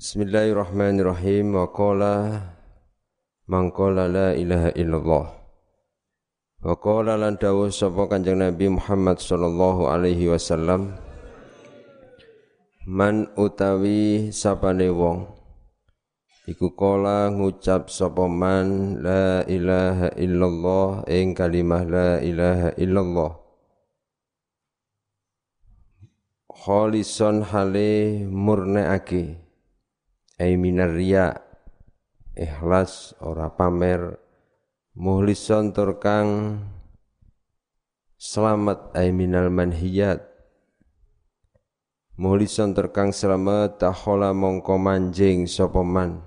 Bismillahirrahmanirrahim. Wa qala man qala la ilaha illallah. Wa qala lan dawuh sapa Kanjeng Nabi Muhammad sallallahu alaihi wasallam man utawi sapane wong iku kala ngucap sapa man la ilaha illallah ing kalimah la ilaha illallah. Khalison hale murneake minar riya ikhlas ora pamer. Muhlison turkang selamat ay minal manhiyat. Muhlison turkang selamat tahola mongko manjing sapa man?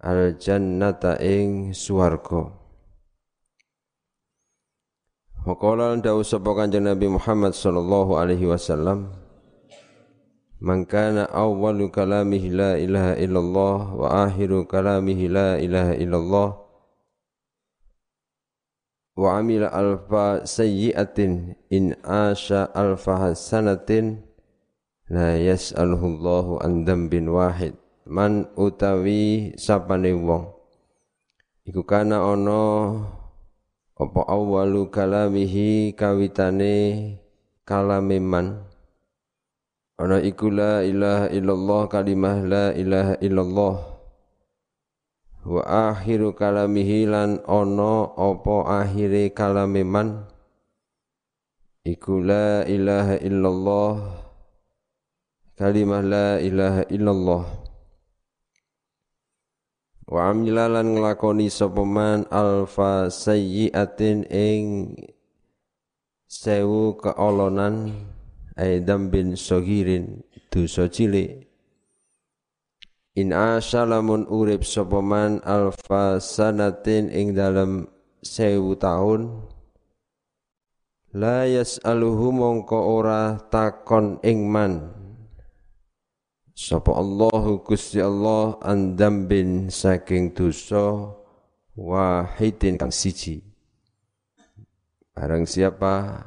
Al jannata ing swarga. Waqala dawu sapa kanjeng Nabi Muhammad sallallahu alaihi wasallam Man kana awwalu kalamihi la ilaha illallah wa akhiru kalamihi la ilaha illallah wa amila alfa sayyi'atin in asha alfa hasanatin la yas'aluhu Allahu an dambin wahid. Man utawi sapane wong iku kana ana apa awwalu kalamihi kawitane kalame man Ana iku la ilaha illallah kalimah la ilaha illallah. Wa akhiru kalamihi lan ana apa akhire kalame man? Iku la ilaha illallah kalimah la ilaha illallah. Wa amila lan nglakoni sapa man alfa sayyiatin ing sewu keolonan ay dambin sogirin dosa cilik. In asalamun urip sapa man alfa sanatin ing dalam sewu tahun. La yas'aluhu mongko ora takon ing man. Sapa Allahu Gusti Allah andambin saking dosa wahidin kang siji. Barang siapa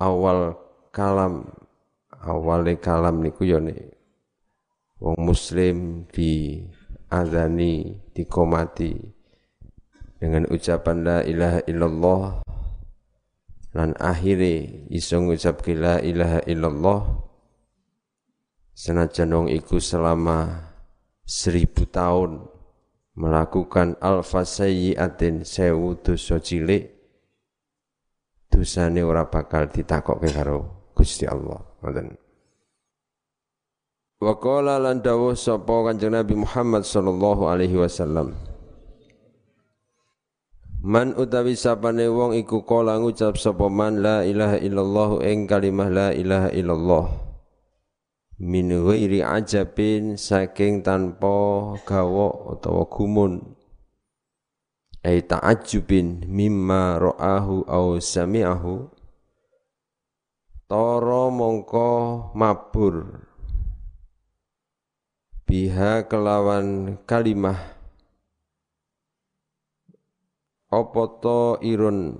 awal kalam awale kalam niku ya wong muslim di azani dikomati dengan ucapan la ilaha illallah lan akhire iso ngucap la ilaha illallah. Senajan wong iku selama seribu tahun melakukan alfa sayyiatin sewu dosa cilik dosane ora bakal ditakokke karo Gusti Allah. Ngoten. Wa qala lan dawuh sapa Kanjeng Nabi Muhammad sallallahu alaihi wasallam. Man utawi sapane wong iku kala ngucap sapa man la ilaha illallah ing kalimah la ilaha illallah. Min ghairi ajabin saking tanpa gawa utawa gumun. Ai ta'ajjubin mimma ra'ahu au sami'ahu Toro mongko mabur. Biha kelawan kalimah. Opo to irun?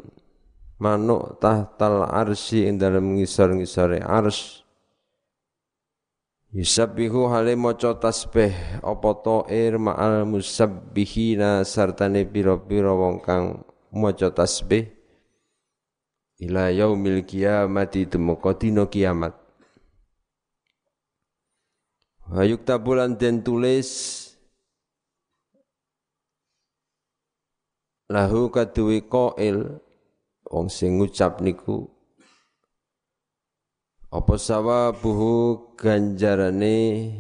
Manuk tahtal arsi ing dalam ngisor-ngisore ars. Yusabbihu hale maca tasbih. Apa to ir ma'al musabbihina sartane pira-pira wong kang tasbih ila yaumil kiamati tumuka dina kiamat. Wa yuktabulan den tulis lahu kaduwi qail wong sing ngucap niku apa sawabuhu ganjarane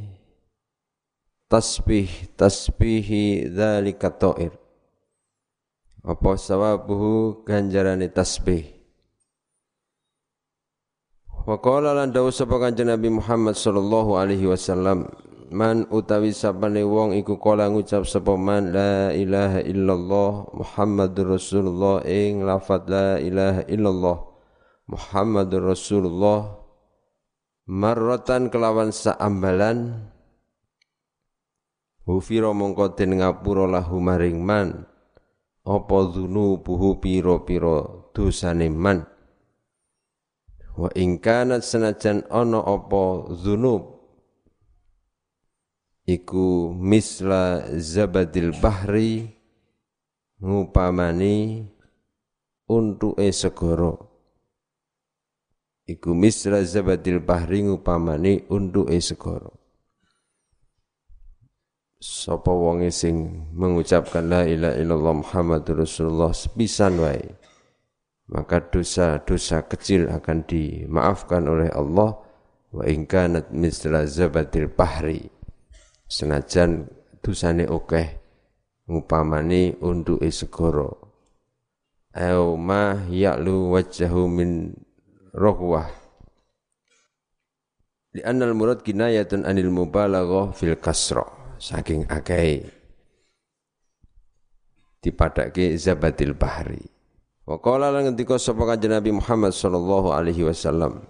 tasbih tasbihi dzalika ta'ir apa sawabuhu ganjarane tasbih Wa qala lan dawuh sapa Kanjeng Nabi Muhammad sallallahu alaihi wasallam man utawi sapane wong iku kala ngucap sapa man la ilaha illallah Muhammadur Rasulullah ing lafaz la ilaha illallah Muhammadur Rasulullah marratan kelawan saambalan Hufiro mongko den ngapura lahu maring man apa dzunubuhu pira-pira dosane man Wa ing kanat senajan ana apa dzunub iku misla zabadil bahri ngupamani untuke segara. Iku misla zabadil bahri ngupamani untuke segara. Sapa wonge sing mengucapkan la ilaha illallah Muhammadur Rasulullah sepisan wae maka dosa-dosa kecil akan dimaafkan oleh Allah. Wa in kanat misla zabadil bahri. Senajan dosane akeh ngupamani untuke segara. Au ma ya'lu wajhahu min rohwah. Murad kinayatun anil mubalaghah fil kasra. Saking akeh dipadake zabatil bahri wa qala lan ngendika sapa kanjeng Nabi Muhammad sallallahu alaihi wasallam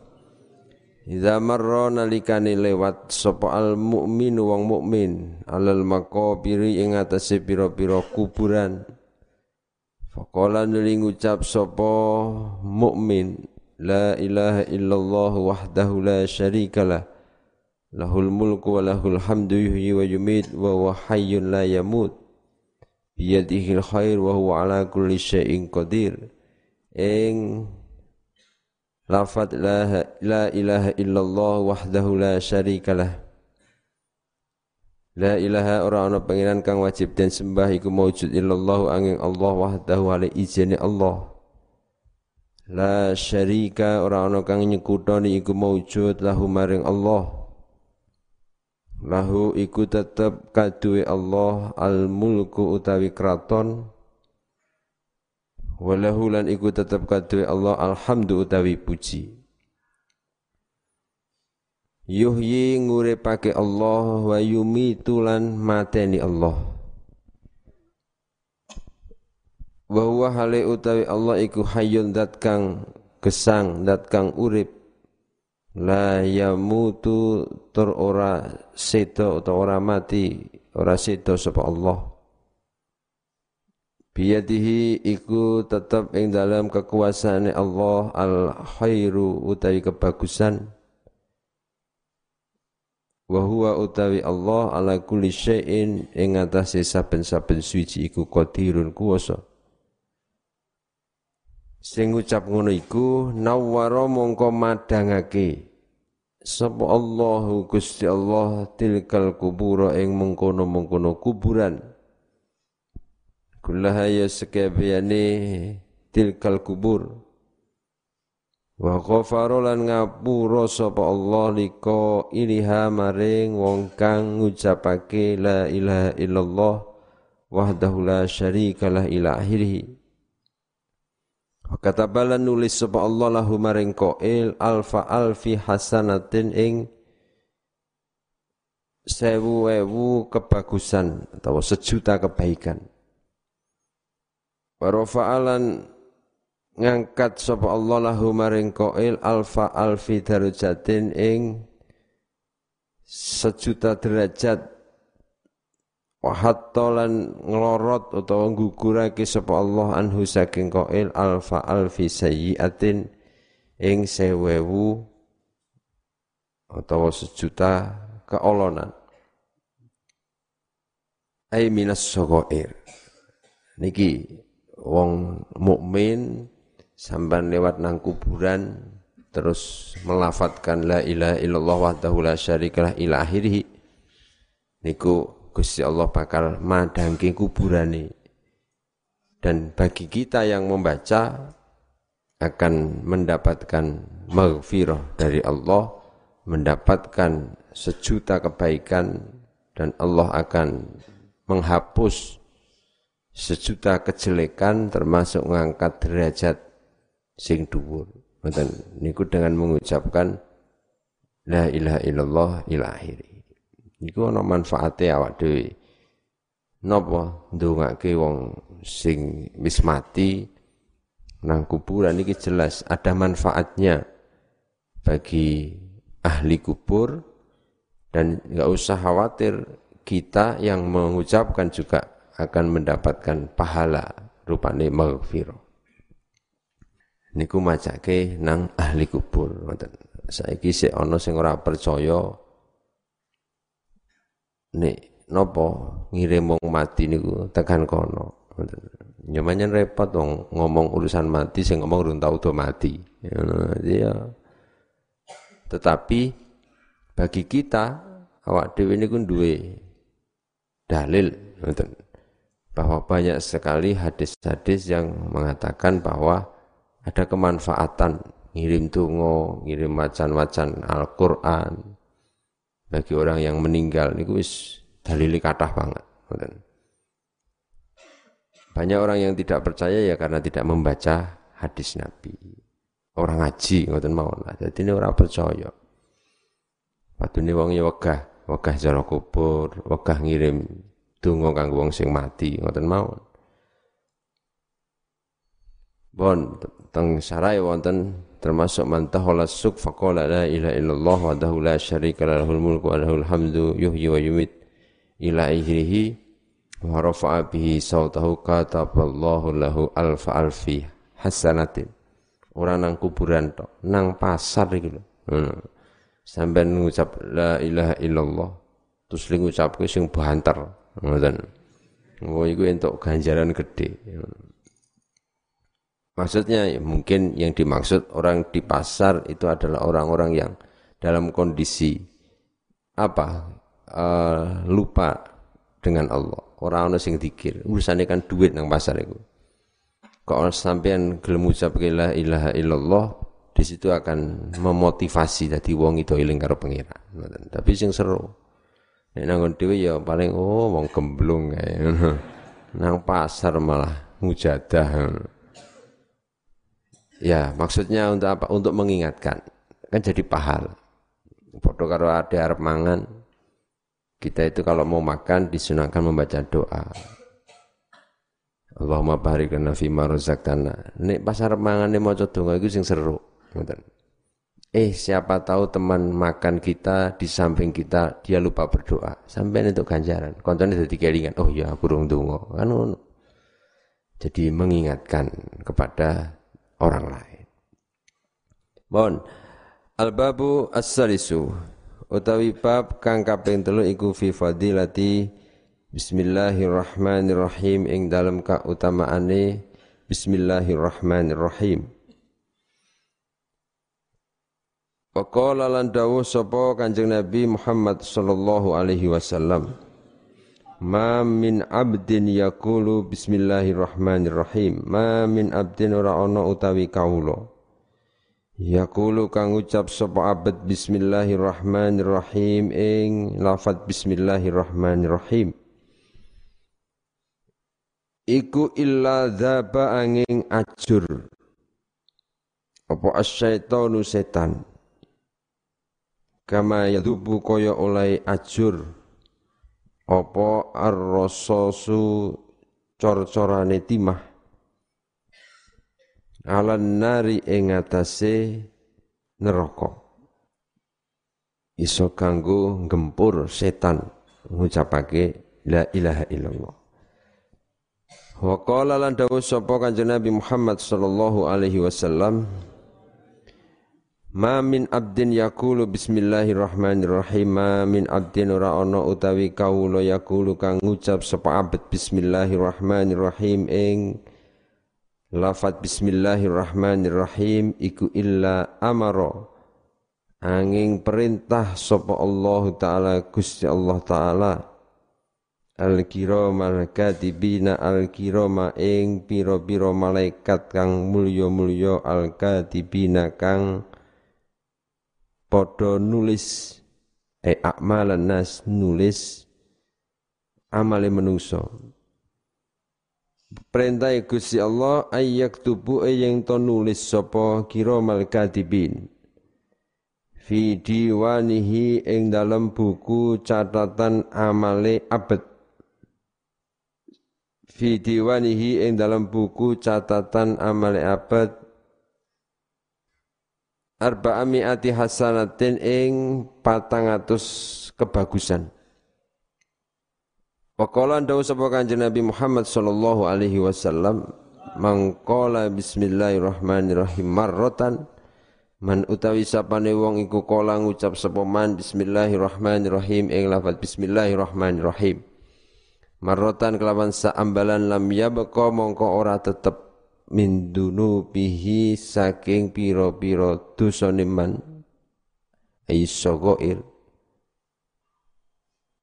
Iza marra nalikane lewat sapa al mukmin wong mukmin alal maqabiri ing atase pira-pira kuburan. Faqala nuli ngucap sapa mukmin la ilaha illallah wahdahu la syarikalah lahul mulku wa lahul hamdu yuhyi wa yumit wa huwa hayyun la yamut biyadihi khair wa huwa ala kulli syai'in qadir ing Lafat la, la ilaha illallah wahdahu la syarikalah. La ilaha ora ana pangeran kang wajib dan sembah iku maujud illallah angin Allah wahdahu ala izine Allah. La syarika ora ana kang nyekutoni iku maujud lahu maring Allah. Lahu iku tetep kaduwe Allah al mulku utawi kraton. Walahu lan iku tetep kadue Allah alhamdu utawi puji. Yuhyi nguripake Allah wa yumitu lan mateni Allah. Wa huwa hale utawi Allah iku hayyun dat kang gesang dat kang urip. La yamutu tur ora sedo utawa ora mati ora sedo sapa Allah. Biyadihi iku tetap ing dalam kekuasaan Allah al khairu utawi kebagusan. Wa huwa utawi Allah ala kulli syai'in ing atase saben-saben suci iku qadirun kuwasa. Sing ngucap ngono iku nawwara mongko madangake sapa Allahu Gusti Allah tilkal kubura ing mengkono-mengkono kuburan. Kullaha ya sekabiyane tilkal kubur. Wa ghafara lan ngapura sapa Allah liko iliha maring wong kang ngucapake la ilaha illallah wahdahu la syarikalah ila akhirih Kata balan nulis sapa Allah lahu maring qail alfa alfi hasanatin ing sewu ewu kebagusan atau sejuta kebaikan. Warofa'alan ngangkat sapa Allah lahu maring qail alfa alfi darajatin ing sejuta derajat wahatolan nglorot utawa nggugurake sapa Allah anhu saking qail alfa alfi sayyiatin ing sewewu utawa sejuta keolonan. Ay minas sogoir. Niki wong mukmin sampan lewat nang kuburan terus melafatkan la ilaha illallah wahdahu la syarikalah ila akhirih. Niku Gusti Allah bakal madangke kuburane dan bagi kita yang membaca akan mendapatkan maghfirah dari Allah mendapatkan sejuta kebaikan dan Allah akan menghapus sejuta kejelekan termasuk mengangkat derajat sing dhuwur. Ngoten niku dengan mengucapkan la ilaha illallah ila. Niku ana manfaate awak dhewe. Napa ndongake wong sing wis mati nang kuburan iki jelas ada manfaatnya bagi ahli kubur dan nggak usah khawatir kita yang mengucapkan juga akan mendapatkan pahala rupane maghfirah. Niku macake nang ahli kubur. Saiki sik ana sing ora percaya nek nopo ngirim wong mati niku tekan kono. Nyamannya repot dong ngomong urusan mati sing ngomong urung tau do mati. Ya. Tetapi bagi kita awak dhewe niku duwe dalil bahwa banyak sekali hadis-hadis yang mengatakan bahwa ada kemanfaatan ngirim tungo, ngirim wacan-wacan Al-Qur'an bagi orang yang meninggal niku wis dalili kathah banget. Banyak orang yang tidak percaya ya karena tidak membaca hadis Nabi. Orang ngaji ngoten mawon lah. Jadi ini orang percaya. Padune wong ya wegah, wegah jara kubur, wegah ngirim donga kanggo wong sing mati ngoten mawon. Bon, teng sarai wonten termasuk man tahala suk faqala la ilaha illallah wa dahu la syarika lahul mulku wa lahul hamdu yuhyi wa yumit ila akhirih wa rafa'a bihi sautahu kataballahu lahu alfa alfi hasanatin. Ora nang kuburan tok nang pasar iki lho. Hmm. sampai ngucap la ilaha illallah terus li ngucapke sing banter ngoten. Oh iku entuk ganjaran gede Maksudnya mungkin yang dimaksud orang di pasar itu adalah orang-orang yang dalam kondisi apa uh, lupa dengan Allah. Orang orang sing dikir, urusannya kan duit nang pasar itu. Kalau sampean gelem ucap la ilaha illallah, di situ akan memotivasi tadi wong itu eling karo pengira. Tapi sing seru. Nek nang ya paling oh wong gemblung kae. nang pasar malah mujadah. Ya, maksudnya untuk apa? Untuk mengingatkan. Kan jadi pahal. Foto karo ada arep mangan. Kita itu kalau mau makan disunahkan membaca doa. Allahumma barik lana fi ma razaqtana. Nek pas arep mangan maca donga iku sing seru. Eh siapa tahu teman makan kita di samping kita dia lupa berdoa. Sampai untuk ganjaran. Koncone dadi kelingan. Oh ya burung donga. Kan Jadi mengingatkan kepada orang lain. Bon. Al-babu as-salisu utawi bab kang kaping telu iku fi fadilati Bismillahirrahmanirrahim ing dalam kautamaane Bismillahirrahmanirrahim. Waqala lan dawuh sapa Kanjeng Nabi Muhammad sallallahu alaihi wasallam Ma min abdin yakulu bismillahirrahmanirrahim. Ma min abdin ora ana utawi kawula. Yakulu kang ucap sapa abad bismillahirrahmanirrahim ing lafat bismillahirrahmanirrahim. Iku illa dzaba angin ajur. Apa asyaitonu setan. Kama yadubu kaya oleh ajur apa ar-rasasu cor-corane timah? Alan nari ing atase neraka. Iso kanggo gempur setan ngucapake la ilaha illallah. Wa qala lan dawuh sapa kanjeng Nabi Muhammad sallallahu alaihi wasallam Ma min abdin yakulu bismillahirrahmanirrahim. Ma min abdin ora ana utawi kawula yakulu kang ngucap sapa abad bismillahirrahmanirrahim. Ing lafat bismillahirrahmanirrahim iku illa amara. Angin perintah sapa Allah taala Gusti Allah taala. Al kirama katibina al kirama ing pira-pira malaikat kang mulya-mulya al katibina kang padha nulis e akmalan nas nulis amale menungso. Perintah Gusti Allah ayak tubu e yang to nulis sapa? Kiramal katibin fi diwanihi ing dalam buku catatan amale abad fi diwanihi ing dalam buku catatan amale abad arba'ami'ati hasanatin ing patangatus kebagusan. Waqala ndawu sapa Kanjeng Nabi Muhammad sallallahu alaihi wasallam mangqala bismillahirrahmanirrahim marratan Man utawi sapane wong iku kala ngucap sapa man bismillahirrahmanirrahim ing lafaz bismillahirrahmanirrahim. Marrotan kelawan saambalan lam yabqa mongko ora tetep min dunubihi saking pira-pira dosane man ai sagair.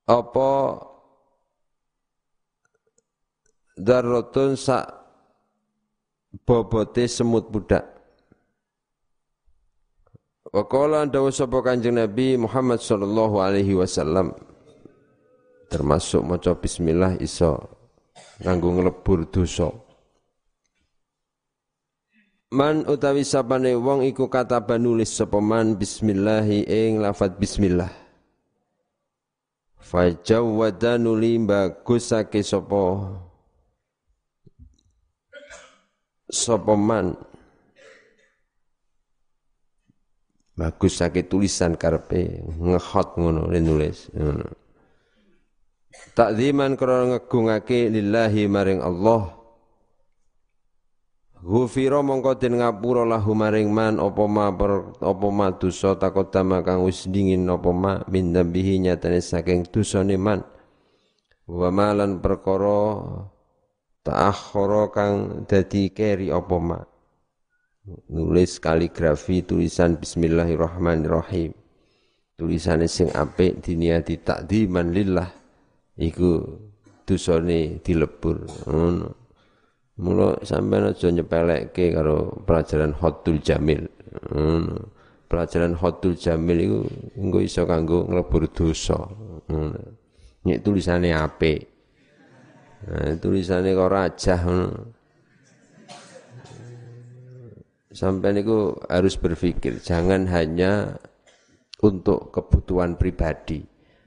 Apa darrotun sak bobote semut budak Wa qala dawu sapa Kanjeng Nabi Muhammad sallallahu alaihi wasallam termasuk maca bismillah iso nganggo nglebur dosa. Man utawi sapane wong iku kata nulis sapa man bismillahi ing lafat bismillah. Fajawwada nuli bagusake sapa sapa man Bagus sakit tulisan karpe ngehot ngono nulis ngono. Takziman krana ngegungake lillahi maring Allah. Ghufira mongko den ngapura lahu maring man apa ma apa ma dosa takodama kang wis dingin apa ma min dambihi nyatane saking dosane man. Wa malan perkara ta'akhkhara kang dadi keri apa ma. Nulis kaligrafi tulisan bismillahirrahmanirrahim. Tulisannya sing apik diniati takdiman lillah iku dosane dilebur ngono mula sampean aja nyepelekke karo pelajaran hotul jamil ngono pelajaran hotul jamil iku engko iso kanggo nglebur dosa ngono nyek tulisane apik nah, tulisane kok rajah ngono sampai niku harus berpikir jangan hanya untuk kebutuhan pribadi.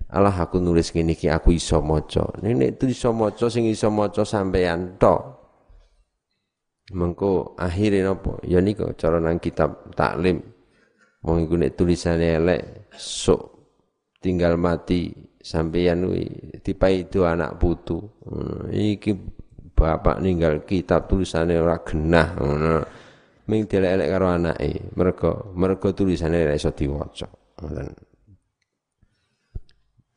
Allah aku nulis gini ki aku iso maca. Nek itu iso maca sing iso maca sampeyan tok. Mengko akhirnya napa? Ya niku cara nang kitab taklim. Wong iku nek tulisane elek sok tinggal mati sampeyan kuwi dipaido anak putu. Hmm, iki bapak ninggal kitab tulisane ora genah ngono ming dilek-elek karo anake mergo mergo tulisane ora iso diwaca ngoten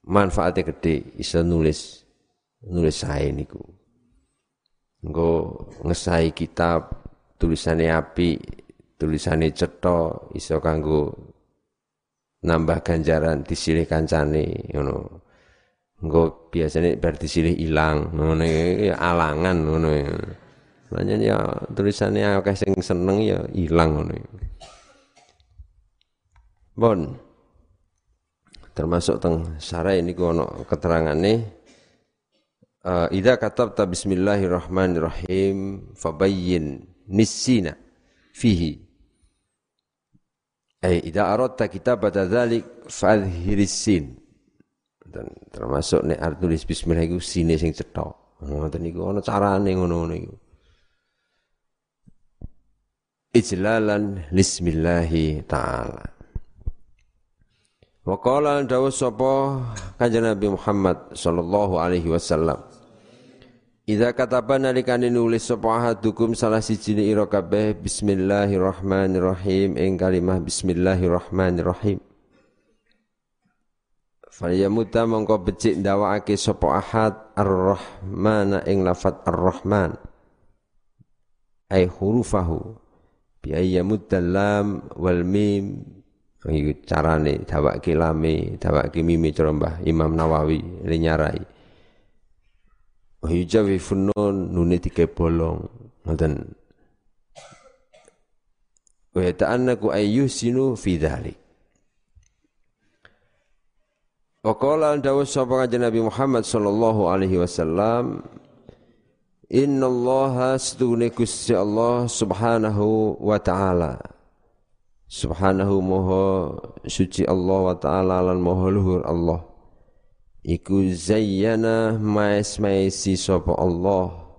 manfaatnya gede iso nulis nulis sae niku engko ngesai kitab tulisane api tulisane cetha iso kanggo nambah ganjaran disilih kancane ngono engko biasane bar disilih ilang ngono ya alangan ngono ya Makanya ya tulisannya akeh sing seneng ya ilang ngono. Bon. Termasuk teng sarai ini ono keterangane uh, idza katabta bismillahirrahmanirrahim fabayyin nisina fihi. Ay idza aradta kitabata dzalik fadhhiris sin. Dan termasuk nek tulis bismillah iku sine sing cetha ngoten niku ana carane ngono-ngono iku. Ijlalan lismillahi ta'ala. Wa qala dawu sapa kanjeng Nabi Muhammad sallallahu alaihi wasallam. Idza kataba nalikane nulis sapa ahadukum salah siji ira kabeh bismillahirrahmanirrahim ing kalimah bismillahirrahmanirrahim. Falyamuta mongko becik ndawakake sapa ahad ar-rahmana ing lafat ar-rahman. Ai hurufahu biaya lam wal mim iku carane dawake lame dawake mime cara Imam Nawawi nyarai. Wa yujawi funun nune tiga bolong. Ngoten. Wa ta'annaku ayyusinu fi dhalik. Wa qala dawu sapa Nabi Muhammad sallallahu alaihi wasallam Inna Allah sedune Gusti Allah subhanahu wa ta'ala Subhanahu moho suci Allah wa ta'ala lan moho luhur Allah. Iku zayyana maes maesi sapa Allah.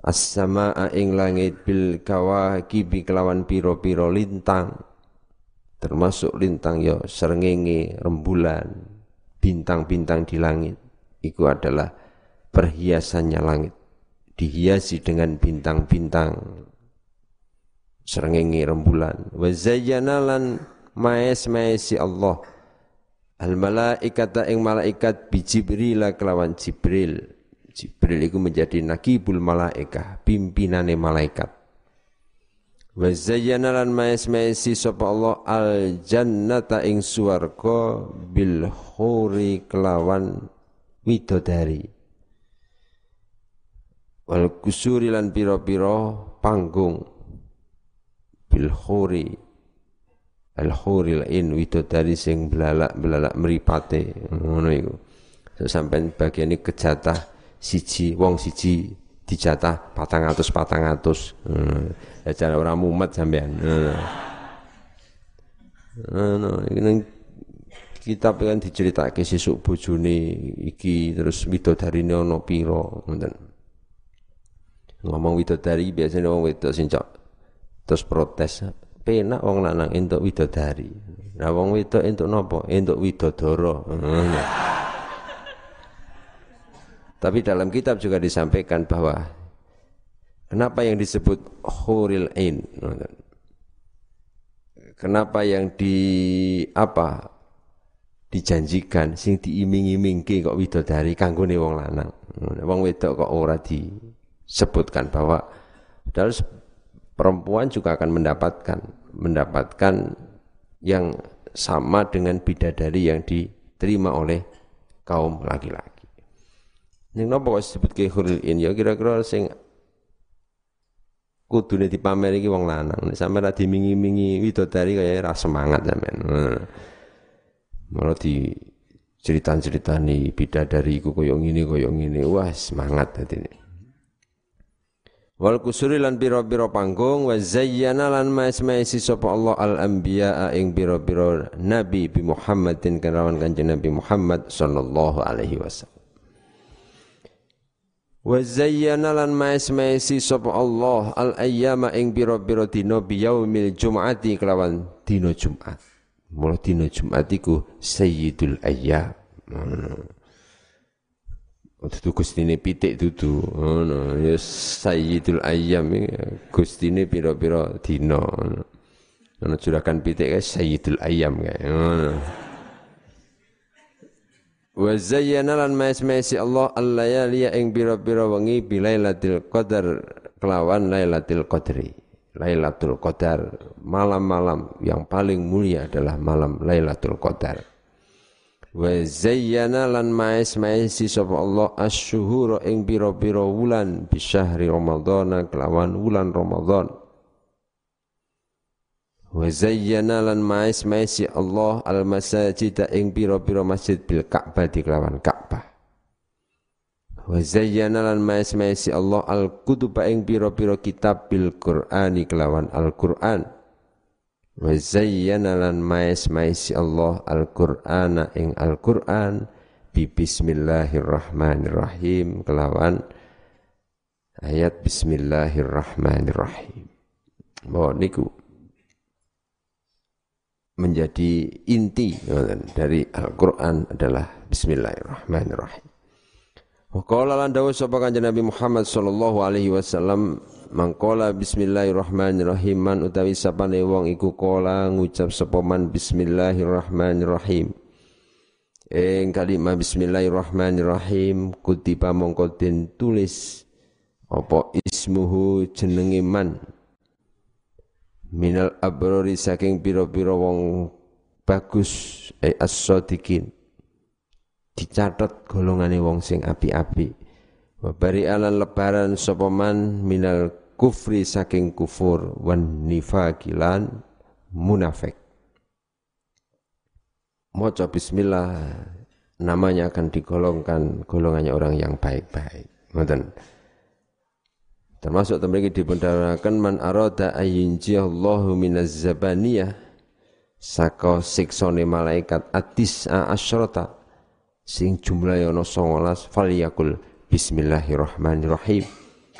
As-samaa ing langit bil kawakibi kelawan piro-piro lintang. Termasuk lintang ya serengenge rembulan Bintang-bintang di langit. Iku adalah perhiasannya langit. Dihiasi dengan bintang-bintang srengenge rembulan wa zayyana lan maes maesi Allah. Al malaikata ing malaikat bi Jibril kelawan Jibril. Jibril itu menjadi nakibul malaikah pimpinane malaikat. Wa zayyana lan maes maesi sapa Allah al jannata ing swarga bil khuri kelawan widodari. Wal kusuri lan pira-pira panggung bil khuri. Al khuril in widodari sing belalak-belalak mripate ngono iku. So, sampai bagian ini kejatah siji wong siji dijatah patang atus patang atus. Hmm. ya cara orang mumet sampean hmm. nah, ini kitab kan diceritake sesuk bojone iki terus widodarine ana pira ngomong widodari biasanya wong wedok sing terus protes. Penak wong lanang entuk widodari. Nah wong wedok entuk napa entuk widodara. Tapi dalam kitab juga disampaikan bahwa kenapa yang disebut huril ain? Kenapa yang di apa dijanjikan sing diiming-imingke kok widodari kanggone wong lanang? Wong wedok kok ora disebutkan bahwa padahal perempuan juga akan mendapatkan mendapatkan yang sama dengan bidadari yang diterima oleh kaum laki-laki. Ning napa kok disebut ke in ya kira-kira sing kudune dipamer iki wong lanang. Nek sampe ra dimingi-mingi widodari kaya ra semangat sampean. Malah di cerita-cerita nih bidadari iku koyo ngene koyo ngene. Wah, semangat dadi wal kusuri lan biro-biro panggung wa zayyana lan maes-maesi sapa Allah al anbiya ing biro-biro nabi bi Muhammadin kerawan kanjeng Nabi Muhammad sallallahu alaihi wasallam. Wa zayyana lan maes-maesi sapa Allah al ayyama ing biro-biro dina bi yaumil jum'ati kelawan dina Jumat. Mulai dina Jumat iku sayyidul ayyam. Hmm. Dudu gustine pitik dudu. Ngono. Ya sayyidul ayyam gustine pira-pira dina ngono. Juragan pitik kae sayyidul ayyam kae ngono. Wa zayyana lan maes-maesi Allah al-layali ing pira-pira wengi bilailatul qadar kelawan lailatul qadri Lailatul Qadar. Malam-malam yang paling mulia adalah malam Lailatul Qadar wa zayyana lan maes maesi sapa Allah asyuhura ing pira-pira wulan bi syahri ramadhan kelawan wulan Ramadan. Wa zayyana lan maes maesi Allah al masajid ing pira-pira masjid bil Ka'bah kelawan Ka'bah. Wa zayyana lan maes maesi Allah al kutub ing pira-pira kitab bil Qur'ani kelawan Al Qur'an wa zayyana lan maes maesi Allah Al-Qur'ana ing Al-Qur'an bi bismillahirrahmanirrahim. Kelawan ayat bismillahirrahmanirrahim. Bahwa niku menjadi inti dari Al-Qur'an adalah bismillahirrahmanirrahim. Wa qala lan dawuh sapa kanjeng Nabi Muhammad sallallahu alaihi wasallam Mangkola bismillahirrahmanirrahim man utawi sapane wong iku kola ngucap sapa man bismillahirrahmanirrahim. Ing kalimat bismillahirrahmanirrahim kutiba mongko den tulis apa ismuhu jenenge man? Minal abrori saking pira-pira wong bagus eh as-sadiqin. Dicatat golongane wong sing api-api wa bari alan lebaran sapa man minal kufri saking kufur wan nifakilan munafik. Moco bismillah namanya akan digolongkan golongannya orang yang baik-baik. Ngoten. Termasuk temriki dipundharaken man arada ayyinjiallahu minaz zabaniyah saka siksone malaikat atis asyrata sing jumlahe ana 19 falyakul bismillahirrahmanirrahim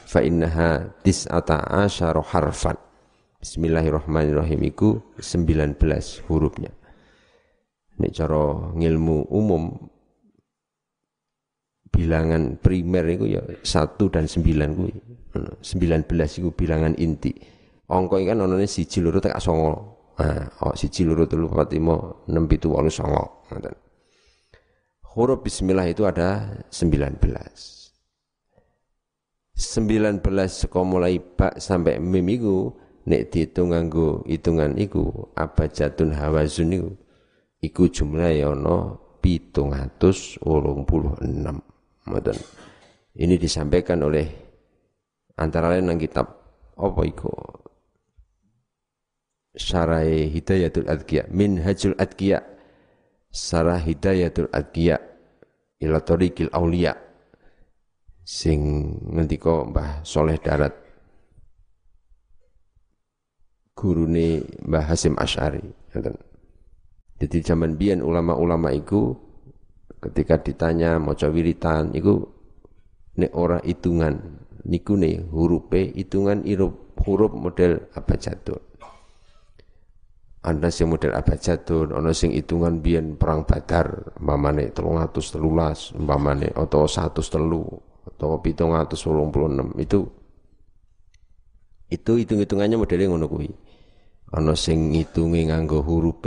fa innaha tis'ata asyara harfan. Bismillahirrahmanirrahim iku 19 hurufnya. Nek cara ngilmu umum bilangan primer itu ya 1 dan 9 kuwi. 19 itu bilangan inti. angka kan onone siji loro tekan songo Nah, oh, siji loro telu papat lima enam pitu wolu songo. Huruf bismillah itu ada 19. 19 saka mulai bak sampai mim iku nek diitung nganggo hitungan iku abajatun hawazun iku iku jumlah ya ana 786 ngoten ini disampaikan oleh antara lain nang kitab apa iku? Syarai Hidayatul Adqiya Minhajul Adqiya Sarah Hidayatul Adqiya ila tariqil sing ngendika Mbah Soleh Darat? Gurune Mbah Hasim Asy'ari jadi zaman biyen ulama-ulama iku ketika ditanya maca wiritan iku nek ora hitungan niku ne hurufe hitungan huruf huruf model abjadun ana sing model abjadun ana sing hitungan biyen perang Badar umpamane 313 umpamane atau 103 atau pitung atus puluh enam. Itu itu hitung-hitungannya modelnya ngono kuwi. Ana sing ngitungi nganggo huruf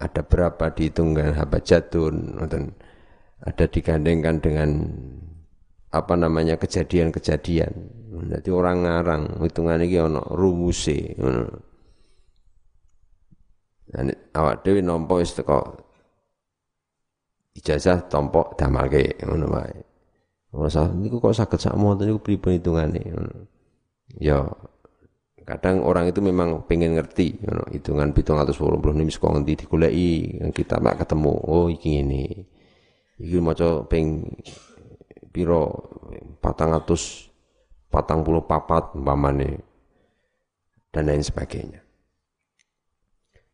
ada berapa dihitung dengan habajatun ngoten. Ada digandengkan dengan apa namanya kejadian-kejadian. Jadi orang ngarang hitungan iki ana rumuse ngono. Awak dhewe nampa wis ijazah tompo damalke ngono wae Masa niku kok saged sak monten niku pripun hitungane. Ya kadang orang itu memang pengen ngerti you know, hitungan 780 nimis kok ngendi digoleki kita mak ketemu oh iki ngene. Iki maca ping pira 400 papat umpamane dan lain sebagainya.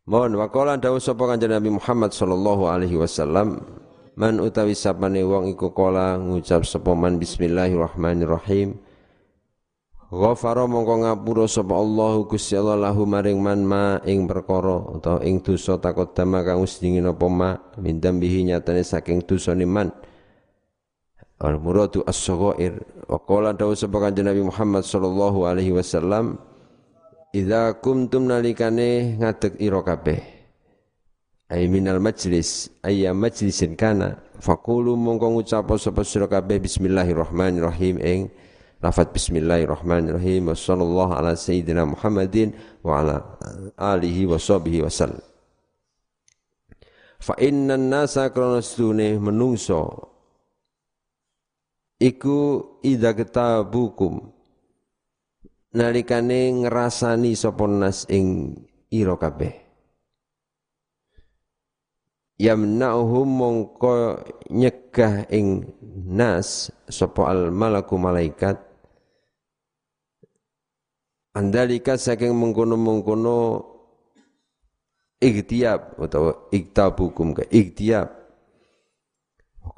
Mohon waqala dawuh sapa kanjeng Nabi Muhammad sallallahu alaihi wasallam Man utawi sapane wong iku kala ngucap sapa man bismillahirrahmanirrahim. Ghafara mongko ngapura sapa Allah Gusti Allah lahu maring man ma ing perkara utawa ing dosa takut dama kang wis dingin apa ma mindam bihi nyatane saking dosane man. Al muradu as-saghair wa qala dawu sapa kanjeng Nabi Muhammad sallallahu alaihi wasallam Idza kumtum nalikane ngadeg ira kabeh ay minal majlis ayya majlisin kana. Faqulu mongko ngucap sapa sira kabeh bismillahirrahmanirrahim ing lafat bismillahirrahmanirrahim. Wa sallallahu ala sayyidina Muhammadin wa ala alihi wa sahbihi wasallam fa innan nasa kronastune menungso iku idza kitabukum nalikane ngrasani sapa nas ing ira kabeh yamna'uhum mongko nyegah ing nas sapa al malaku malaikat. Andalika saking mengkono-mengkono iktiab atau iktabukum ke iktiab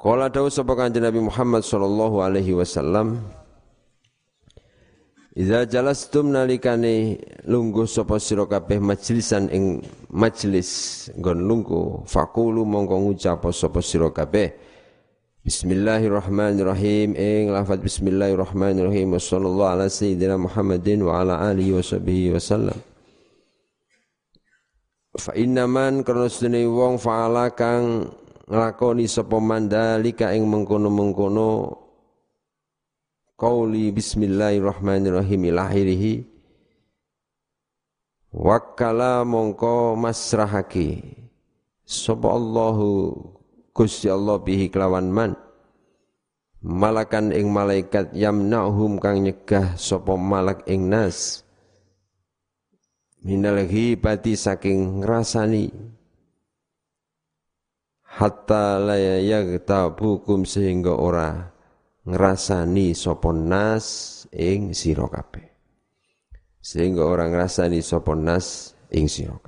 Kala dawu sapa kanjeng Nabi Muhammad sallallahu alaihi wasallam Iza jalastum nalikane lungguh sapa sira kabeh majlisan ing majlis nggon lungguh. Faqulu mongko ngucap sapa sira kabeh. Bismillahirrahmanirrahim. Ing lafaz bismillahirrahmanirrahim. Sallallahu ala sayyidina Muhammadin wa ala alihi wa sahbihi wasallam Fa inna man kana wong fa'ala kang nglakoni sapa mandalika ing mengkono-mengkono qauli bismillahirrahmanirrahim ilahirihi wakala mongko masrahaki. Sapa Allahu Gusti Allah bihi kelawan man. Malakan ing malaikat yamna'hum kang nyegah sapa malak ing nas. Minal ghibati saking ngrasani. Hatta la yaghtabukum sehingga ora ngrasani sapa nas ing sira kabeh. Sehingga orang ngrasani sapa nas ing sira